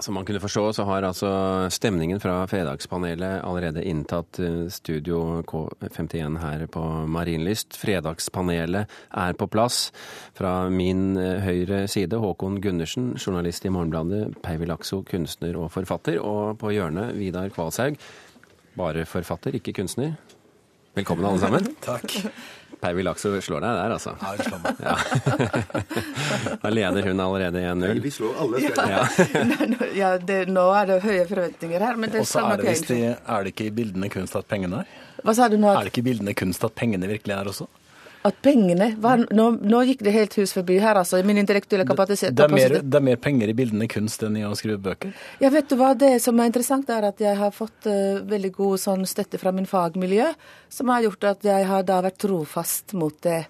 Som man kunne forstå, så har altså stemningen fra Fredagspanelet allerede inntatt eh, studio K51 her på Marienlyst. Fredagspanelet er på plass. Fra min eh, høyre side Håkon Gundersen, journalist i Morgenbladet, Peivi Lakso, kunstner og forfatter. Og på hjørnet Vidar Kvalshaug, bare forfatter, ikke kunstner. Velkommen, alle sammen. Takk. Pervi Lakso slår deg der, altså. Ja, hun slår meg. Da leder hun allerede 1-0. Vi slår alle. Ja. ja, det, nå er det høye forventninger her, men det Og så skal er, nok det visst er det ikke i bildene kunst at pengene er? Hva sa du nå? Er det ikke i bildene kunst at pengene virkelig er også? At pengene var, nå, nå gikk det helt hus forbi her, altså. Min intellektuelle kapasitet. Det er, mer, det er mer penger i bildene kunst enn i å skrive bøker. Ja, vet du hva, Det som er interessant, er at jeg har fått uh, veldig god sånn støtte fra min fagmiljø, som har gjort at jeg har da vært trofast mot det.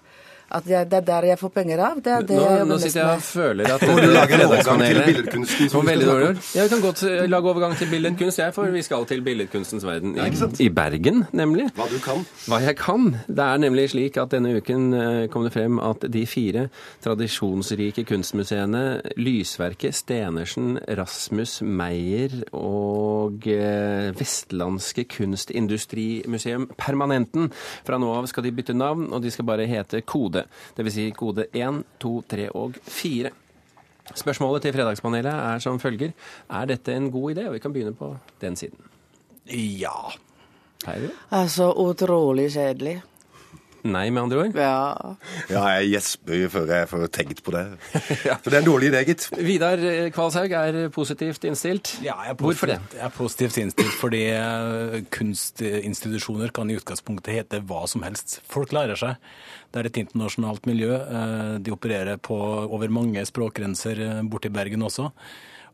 At jeg, det er der jeg får penger av. Det er det Nå, jeg jobber mest sitter jeg og føler at Må du lage en overgang til billedkunsten som veldig dårlig ord. Ja, vi kan godt eh, lage overgang til billedkunst, jeg, for vi skal til billedkunstens verden i, i Bergen, nemlig. Hva du kan. Hva jeg kan. Det er nemlig slik at denne uken eh, kom det frem at de fire tradisjonsrike kunstmuseene Lysverket, Stenersen, Rasmus Meyer og eh, Vestlandske Kunstindustrimuseum Permanenten. Fra nå av skal de bytte navn, og de skal bare hete Kode. Dvs. Si kode 1, 2, 3 og 4. Spørsmålet til Fredagspanelet er som følger. Er dette en god idé? Og vi kan begynne på den siden. Ja. Heidi? Altså utrolig kjedelig. Nei, med andre ord. Ja. Ja, jeg gjesper før jeg får tenkt på det. For det er en dårlig idé, gitt. Vidar Kvalshaug er positivt innstilt. Ja, jeg er Hvorfor det? positivt- Jeg er positivt innstilt fordi eh, kunstinstitusjoner kan i utgangspunktet hete hva som helst. Folk lærer seg. Det er et internasjonalt miljø. eh, De opererer på over mange språkgrenser eh, borti Bergen også.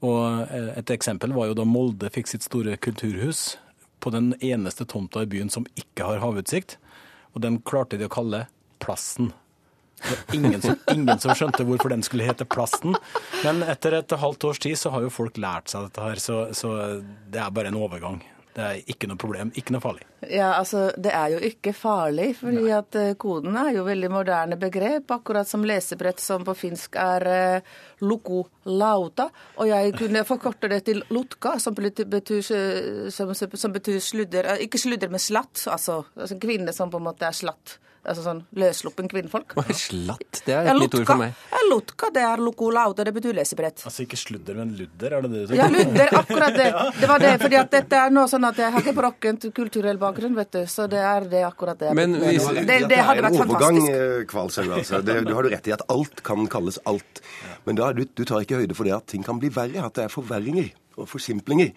Og et eksempel var jo da Molde fikk sitt store kulturhus på den eneste tomta i byen som ikke har havutsikt. Og den klarte de å kalle Plassen. Det var ingen som, ingen som skjønte hvorfor den skulle hete Plasten. Men etter et halvt års tid så har jo folk lært seg dette her, så, så det er bare en overgang. Det er ikke noe problem, ikke noe farlig. Ja, altså, Det er jo ikke farlig, fordi at eh, koden er jo veldig moderne begrep. Akkurat som lesebrett som på finsk er uh, loko lauta. Og jeg kunne forkorte det til lotka, som betyr, betyr, eh, som, som betyr sludder. eh, Ikke sludder, men slatt. Altså, altså kvinne som på en måte er slatt. Altså sånn løssluppen kvinnfolk. Oi, Slatt, det er Ja, et nytt ord for meg. ja, lotka, det er loko lauta, det betyr lesebrett. Altså ikke sludder, men ludder, er det det du Ja, ludder, akkurat det. Det var det, fordi at dette er noe sånn at jeg har ikke brokkent kulturell bakgrunn, vet du. Så det er det akkurat det. Men hvis- det, det hadde er vært overgang, fantastisk. eh, Altså. Det, du har du rett i at alt kan kalles alt. Men da, du, du tar ikke høyde for det at ting kan bli verre. At det er forverringer og forsimplinger.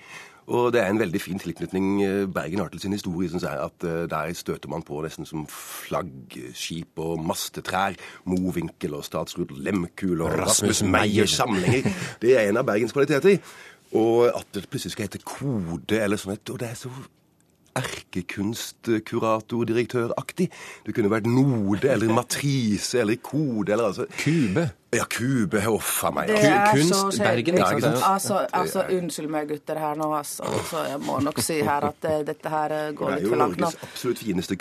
Og det er en veldig fin tilknytning eh, Bergen har til sin historie. Synes jeg, at eh, Der støter man på nesten som flaggskip og mastetrær. Mowinckel og statsråd Lemkul og Rasmus Meyers samlinger. Det er en av Bergens kvaliteter. Og at det plutselig skal hete kode eller sånn. et- Og det er så erkekunstkuratordiriktøraktig. Det kunne vært node eller matrise eller kode eller altså Kube. Ja, kube. Huff a meg. Er kunst. Bergen, ikke sant? Altså, altså, unnskyld meg, gutter, her nå, altså. altså jeg må nok si her at eh, dette her eh, går litt for langt nå. Det er jo Norges absolutt fineste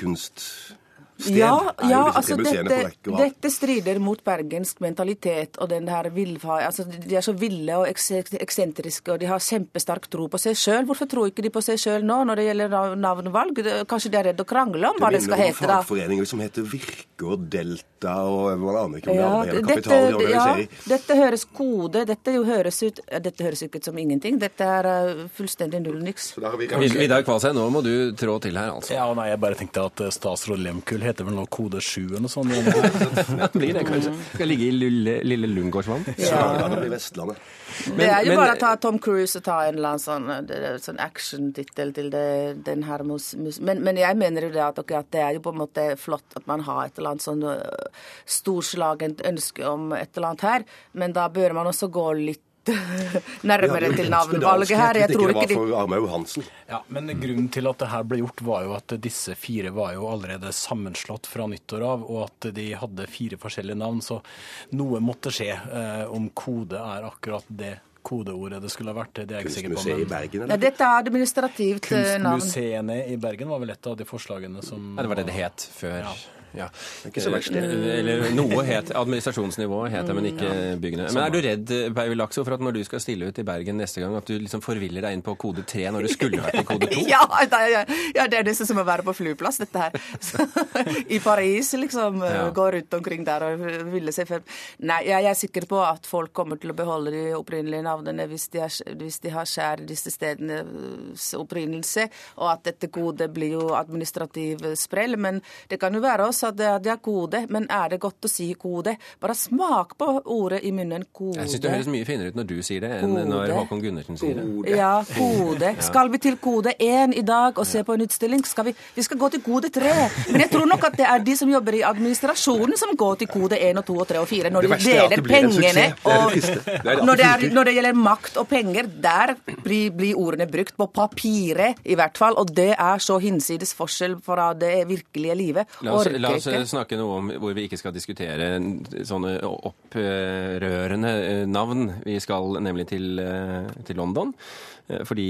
kunststed. Ja, er ja disse altså dette, og dette strider mot bergensk mentalitet og den her villfa... Altså, de er så ville og eksentriske, og de har kjempesterk tro på seg sjøl. Hvorfor tror ikke de på seg sjøl nå når det gjelder nav- navnevalg? Kanskje de er redde å krangle om hva det skal hete, da? fagforeninger som heter Virke og Delta og man aner ikke om det Ja, andre hele dette, kapitalen de ja, dette høres kode. Dette jo høres ut Dette høres ikke ut som ingenting. Dette er eh, fullstendig null niks. Så da har vi Vid- Vidar Kvasheim, nå må du trå til her, altså. Ja, nei, jeg bare tenkte at eh, statsråd Lemkull heter vel nå kode 7 eller noe sånt. Det blir det, kanskje. Skal ligge i lille, lille Lungårdsvann. Det blir Vestlandet. det er jo men- bare å ta Tom Cruise og ta en eller annen sånn, det sånn action-tittel til det, den her mus, mus. Men, men jeg mener jo det at, okay, at det er jo på en måte flott at man har et eller annet sånn øh, storslagent ønske om et eller annet her, men da bør man også gå litt nærmere til navnvalget her. Jeg tror ikke det de var for Armaug Johansen. Ja, Men grunnen til at det her ble gjort, var jo at disse fire var jo allerede sammenslått fra nyttår av, og at de hadde fire forskjellige navn, så noe måtte skje. Eh, om kode er akkurat det kodeordet det skulle ha vært, det er jeg ikke sikker på. Men... i Bergen, eller? ja. Dette er administrativt øh, navn. Kunstmuseene i Bergen var vel et av de forslagene som Ja, det var det det het før. Ja. Ja. Ikke så verst, det. Eller noe het administrasjonsnivået, het det, men ikke byggene. Men er du redd, Paul Lakso, for at når du skal stille ut i Bergen neste gang, at du liksom forviller deg inn på kode 3 når du skulle vært i kode 2? Ja, det er, ja, det er nesten som å være på flyplass, dette her. Så, I Paris, liksom. Ja. Gå rundt omkring der og ville seg frem. Nei, jeg er sikker på at folk kommer til å beholde de opprinnelige navnene hvis de, er, hvis de har skjær disse stedenes opprinnelse, og at dette kodet blir jo administrativ sprell. Men det kan jo være også at det, det er kode. Men er det godt å si kode? Bare smak på ordet i munnen. Kode. Jeg syns det høres mye finere ut når du sier det, enn gode. når Håkon Gundersen sier det. Ja, kode. Skal vi til kode 1 i dag og se på en utstilling? Skal vi, vi skal gå til kode 3. Men jeg tror nok at det er de som jobber i administrasjonen som går til kode 1 og 2 og 3 og 4 når de er deler pengene. og når, det er, når det gjelder makt og penger, der blir, blir ordene brukt. På papiret i hvert fall. Og det er så hinsides forskjell fra det virkelige livet. La oss, Orker la oss snakke noe om hvor vi ikke skal diskutere sånne opprørende eh, navn. Vi skal nemlig til, eh, til London. Eh, Fordi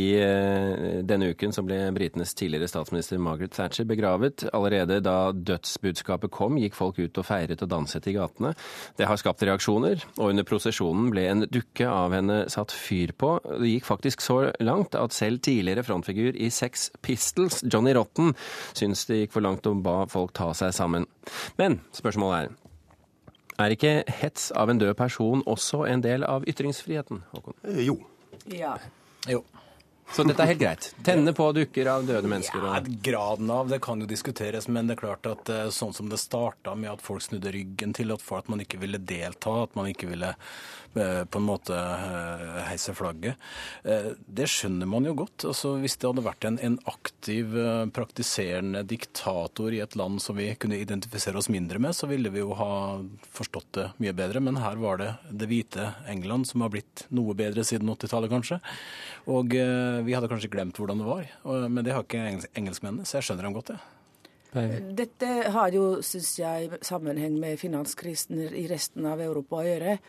denne uken så ble britenes tidligere statsminister Margaret Thatcher begravet. Allerede da dødsbudskapet kom, gikk folk ut og feiret og danset i gatene. Det har skapt reaksjoner, og under prosesjonen ble en dukke av henne satt fyr på. Det gikk faktisk så langt at selv tidligere frontfigur i Sex Pistols, Johnny Rotten, syns det gikk for langt og ba folk ta seg sammen. Men spørsmålet er er ikke hets av en død person også en del av ytringsfriheten? Håkon? Eh, Jo. Ja. Jo. Så dette er helt greit? Tenne på dukker av døde mennesker? Ja, graden av det kan jo diskuteres, men det er klart at eh, sånn som det starta med at folk snudde ryggen til at, man ikke ville delta, at man ikke ville på en måte eh, heise flagget, eh, det skjønner man jo godt. Altså, hvis det hadde vært en, en aktiv, eh, praktiserende diktator i et land som vi kunne identifisere oss mindre med, så ville vi jo ha forstått det mye bedre. Men her var det det hvite England som har blitt noe bedre siden 80-tallet, kanskje. Og eh, vi hadde kanskje glemt hvordan det var. Men det har ikke engelskmennene, så jeg skjønner dem godt, det. Dette har jo, syns jeg, sammenheng med finanskrisen i resten av Europa å gjøre.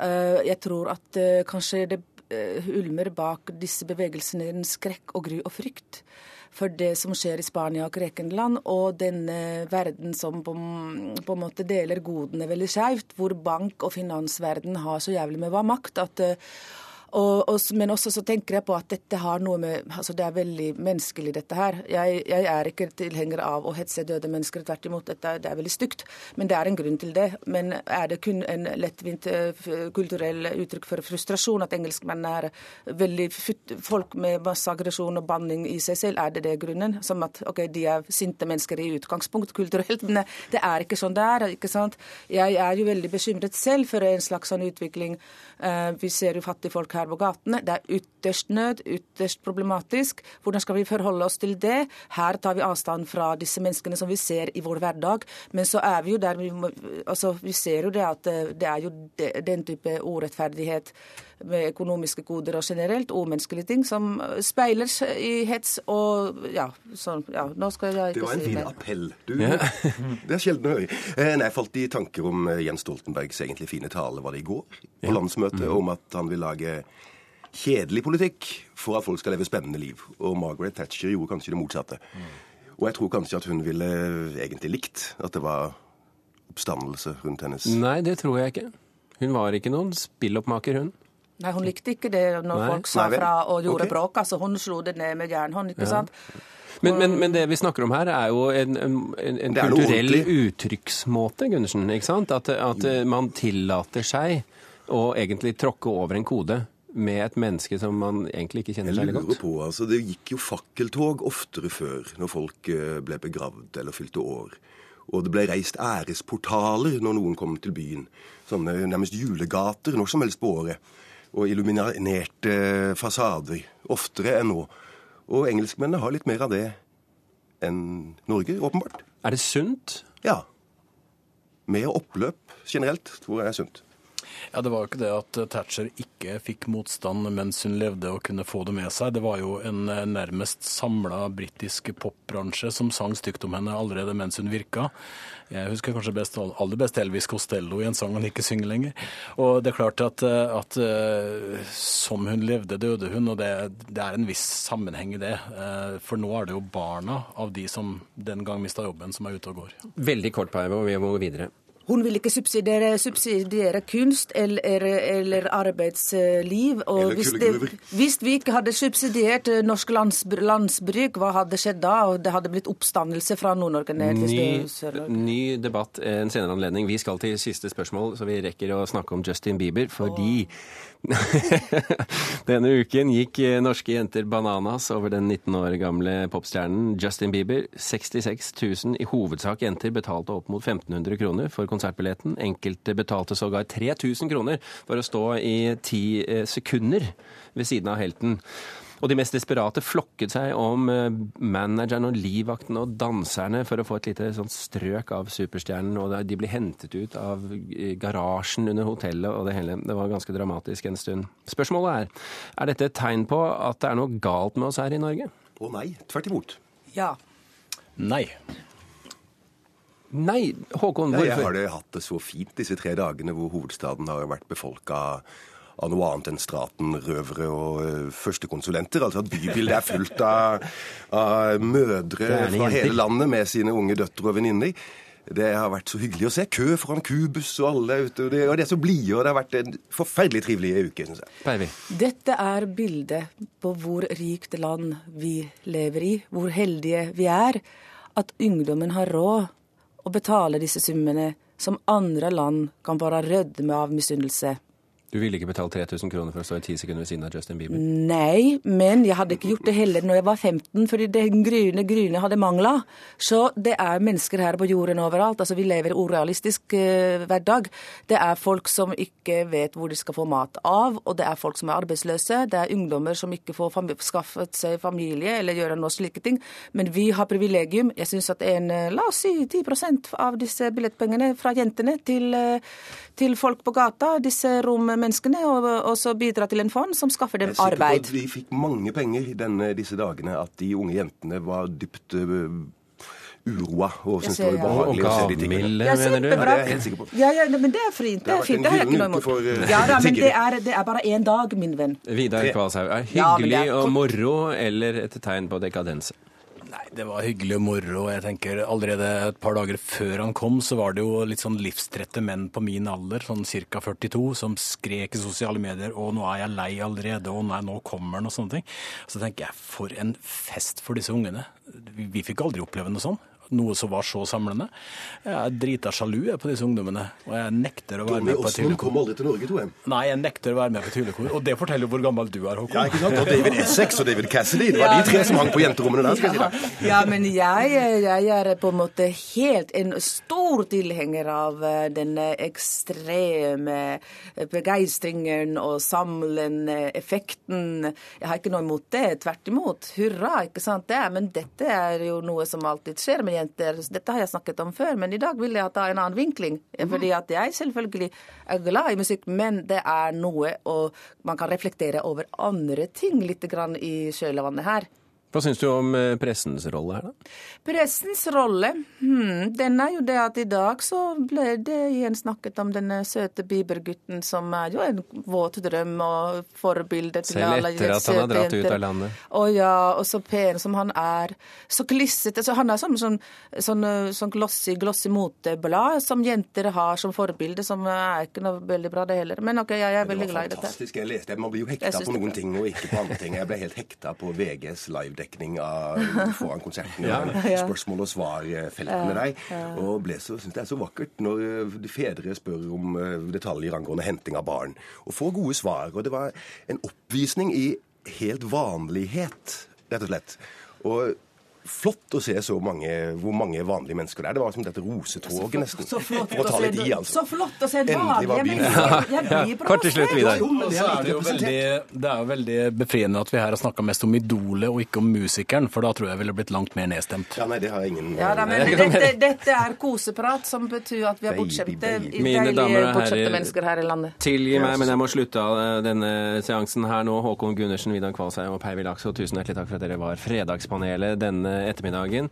Eh, Jeg tror at eh, kanskje det eh, ulmer bak disse bevegelsene en skrekk og gru og frykt for det som skjer i Spania og Grekenland, og denne verden som på, en måte deler godene veldig skjevt, hvor bank- og finansverden har så jævlig med hva makt at og, og, men også så tenker jeg på at dette har noe med altså Det er veldig menneskelig, dette her. Jeg, jeg er ikke tilhenger av å hetse døde mennesker. Tvert imot, dette det er veldig stygt. Men det er en grunn til det. Men er det kun en lettvint eh, kulturell uttrykk for frustrasjon at engelskmenn er veldig futt, folk med masse aggresjon og banning i seg selv? Er det det grunnen? Som at ok, de er sinte mennesker i utgangspunkt kulturelt. Men det er ikke sånn det er. ikke sant? Jeg er jo veldig bekymret selv for en slags sånn utvikling. Eh, Vi ser jo fattige folk her på gatene. Det er ytterst nød, ytterst problematisk. Hvordan skal vi forholde oss til det? Her tar vi avstand fra disse menneskene som vi ser i vår hverdag. Men så er vi jo der vi må Altså, vi ser jo det at eh, det er jo den type urettferdighet med økonomiske koder og generelt umenneskelige ting som eh, speiler seg i hets og ja, sånn Ja, nå skal jeg ikke si Det det var en fin appell. Du, det er sjelden å høre. Eh, nei, Jeg falt i tanker om eh, Jens Stoltenbergs egentlig fine tale var det i går på landsmøtet, om at han vil lage kjedelig politikk for at folk skal leve spennende liv. Og Margaret Thatcher gjorde kanskje det motsatte. Og jeg tror kanskje at hun ville egentlig likt at det var oppstandelse rundt hennes Nei, det tror jeg ikke. Hun var ikke noen spilloppmaker, hun. Nei, hun likte ikke det når Nei. folk sa Nei fra og gjorde okay. bråk. Altså, hun slo det ned med jernhånd, ikke sant? Men, men, men det vi snakker om her, er jo en, en, en er kulturell uttrykksmåte, Gundersen. ikke sant? At, at eh, man tillater seg å egentlig tråkke over en kode med et menneske som man egentlig ikke kjenner Jeg særlig lurer godt. på, altså Det gikk jo fakkeltog oftere før, når folk eh, ble begravd eller fylte år. Og det ble reist æresportaler når noen kom til byen. Sånne nærmest julegater når som helst på året. Og illuminerte fasader. Oftere enn nå. Og engelskmennene har litt mer av det enn Norge, åpenbart. Er det sunt? Ja. Mer oppløp generelt tror jeg er sunt. Ja, Det var jo ikke det at Thatcher ikke fikk motstand mens hun levde og kunne få det med seg. Det var jo en eh, nærmest samla britisk popbransje som sang stygt om henne allerede mens hun virka. Jeg husker kanskje best, aller best Elvis Costello i en sang han ikke synger lenger. Og det er klart at, eh, at eh, som hun levde, døde hun, og det, det, er en viss sammenheng i det. For nå er det jo barna av de som den gang mista jobben, som er ute og går. Veldig kort, Paivo, og vi må gå videre. Hun vil ikke subsidiere, subsidiere kunst eller, eller arbeidsliv. Og eller hvis, det, hvis, vi ikke hadde subsidiert norsk norsk landsbruk, hva hadde skjedd da? Og det hadde blitt oppstandelse fra Nord-Norge ned til Sør-Norge. Ny debatt en senere anledning. Vi skal til siste spørsmål, så vi rekker å snakke om Justin Bieber. Fordi Denne uken gikk eh, norske jenter bananas over den 19 år gamle popstjernen Justin Bieber. 66 000, i hovedsak jenter, betalte opp mot 1500 kroner for konsertbilletten. Enkelte betalte sågar 3000 kroner for å stå i ti eh, sekunder ved siden av helten. Og de mest desperate flokket seg om eh, manageren og livvaktene og danserne for å få et lite strøk av superstjernen. Og de ble hentet ut av eh, garasjen under hotellet og det hele. Det var ganske dramatisk en stund. Spørsmålet er er dette et tegn på at det er noe galt med oss her i Norge? Å nei, tvert imot. Ja. Nei. Nei, Håkon, hvorfor? Jeg har det hatt det så fint disse tre dagene hvor hovedstaden har vært befolka av noe annet enn Straten-røvere og uh, førstekonsulenter. Altså at bybildet er fullt av, av mødre fra hele landet med sine unge døtre og venninner. Det har vært så hyggelig å se. Kø foran Kubus og alle ute. Og det, og det er så blide, og det har vært en forferdelig trivelig uke, syns jeg. Baby. Dette er bildet på hvor rikt land vi lever i, hvor heldige vi er. At ungdommen har råd å betale disse summene som andre land kan bare rødme av misunnelse. Du ville ikke betalt 3000 kroner for å stå i ti sekunder ved siden av Justin Bieber? Nei, men jeg hadde ikke gjort det heller når jeg var 15, fordi det gryne gryne hadde mangla. Så det er mennesker her på jorden overalt. Altså, vi lever urealistisk uh, hverdag. Det er folk som ikke vet hvor de skal få mat av, og det er folk som er arbeidsløse. Det er ungdommer som ikke får skaffet seg familie eller gjøre noe slike ting. Men vi har privilegium. Jeg syns at en, eh, la oss si 10 av disse billettpengene fra jentene til, uh, til folk på gata, disse rommene menneskene, og, og så bidra til en fond som skaffer dem arbeid. Jeg er sikker på at vi fikk mange penger denne, disse dagene, at de unge jentene var dypt uroa og syntes det var ubehagelig å se de tingene. Ja, du? Ja, det er jeg helt sikker på. Ja, ja, men det er fint. Det er fint. Det har jeg ikke noe imot. For, uh, ja da, men det er, det er bare én dag, min venn. Vidar Kvalshaug. Er hyggelig ja, er... og moro eller et tegn på dekadense? Nei, Det var hyggelig og moro. Jeg tenker Allerede et par dager før han kom, så var det jo litt sånn livstrette menn på min alder, sånn ca. 42, som skrek i sosiale medier 'Å, nå er jeg lei allerede', 'Å nei, nå kommer han', og sånne ting. Så tenker jeg, for en fest for disse ungene. Vi, vi fikk aldri oppleve noe sånn noe som var så samlende. Jeg er drita sjalu på disse ungdommene, og jeg nekter å være med på et hyllekor. kom aldri til Norge, tror jeg. Nei, jeg nekter å være med på et hyllekor. Og det forteller jo hvor gammel du er, Håkon. Ja, ikke sant? Og David Essex og David Cassidy. Det var ja, de tre som hang på jenterommene der, skal jeg si deg. Ja, men jeg, jeg, er på en måte helt en stor tilhenger av den denne ekstreme begeistringen og samlende effekten. Jeg har ikke noe imot det. Tvert imot. Hurra, ikke sant det. Men dette er jo noe som alltid skjer med jenter. Dette har jeg snakket om før, men i dag vil jeg ta en annen vinkling. Mhm. Fordi at jeg selvfølgelig er glad i musikk, men det er noe og man kan reflektere over andre ting litt grann i kjølvannet her. Hva syns du om eh, pressens rolle her, da? Pressens rolle? Hmm, den er jo det at i dag så ble det igjen snakket om denne søte Bieber-gutten som er jo en våt drøm og forbilde til Selv alle Selv etter at han har dratt ut av landet? Å ja, og så pen som han er. Så klissete. Så han er sånn, sånn, sånn, sånn glossy, glossy moteblad som jenter har som forbilde, som er ikke noe veldig bra, det heller. Men OK, jeg er veldig glad i dette. Det var fantastisk. Jeg leste. Man blir jo hekta på noen ting og ikke på andre ting. Jeg ble helt hekta på VGs live dekning av foran konserten. ja. Spørsmål og svar-feltene der. Og ble så, synes det er så vakkert når eh, fedre spør om eh, detaljer angående henting av barn, og får gode svar. Og det var en oppvisning i helt vanlighet, rett og slett. Og flott å se så mange, hvor mange vanlige mennesker det er. Det var som dette rosetoget, nesten. Så flott, For å ta se- litt i, altså. så flott å se Endelig var vanlige byen mennesker. Jeg Kort til slutt, Vidar. Og det er er jo veldig, er befriende at vi her har snakka mest om idolet og ikke om musikeren, for da tror jeg ville blitt langt mer nedstemt. Ja, nei, det har jeg ingen Ja, da, men dette, dette er koseprat, som betyr at vi har bortskjemte. Mine damer og herrer. Tilgi meg, men jeg må slutte av eh, denne seansen her nå. Håkon Gundersen, Vidar Kvalsheim og Per Wilakso, tusen hjertelig takk for at dere var Fredagspanelet denne ettermiddagen.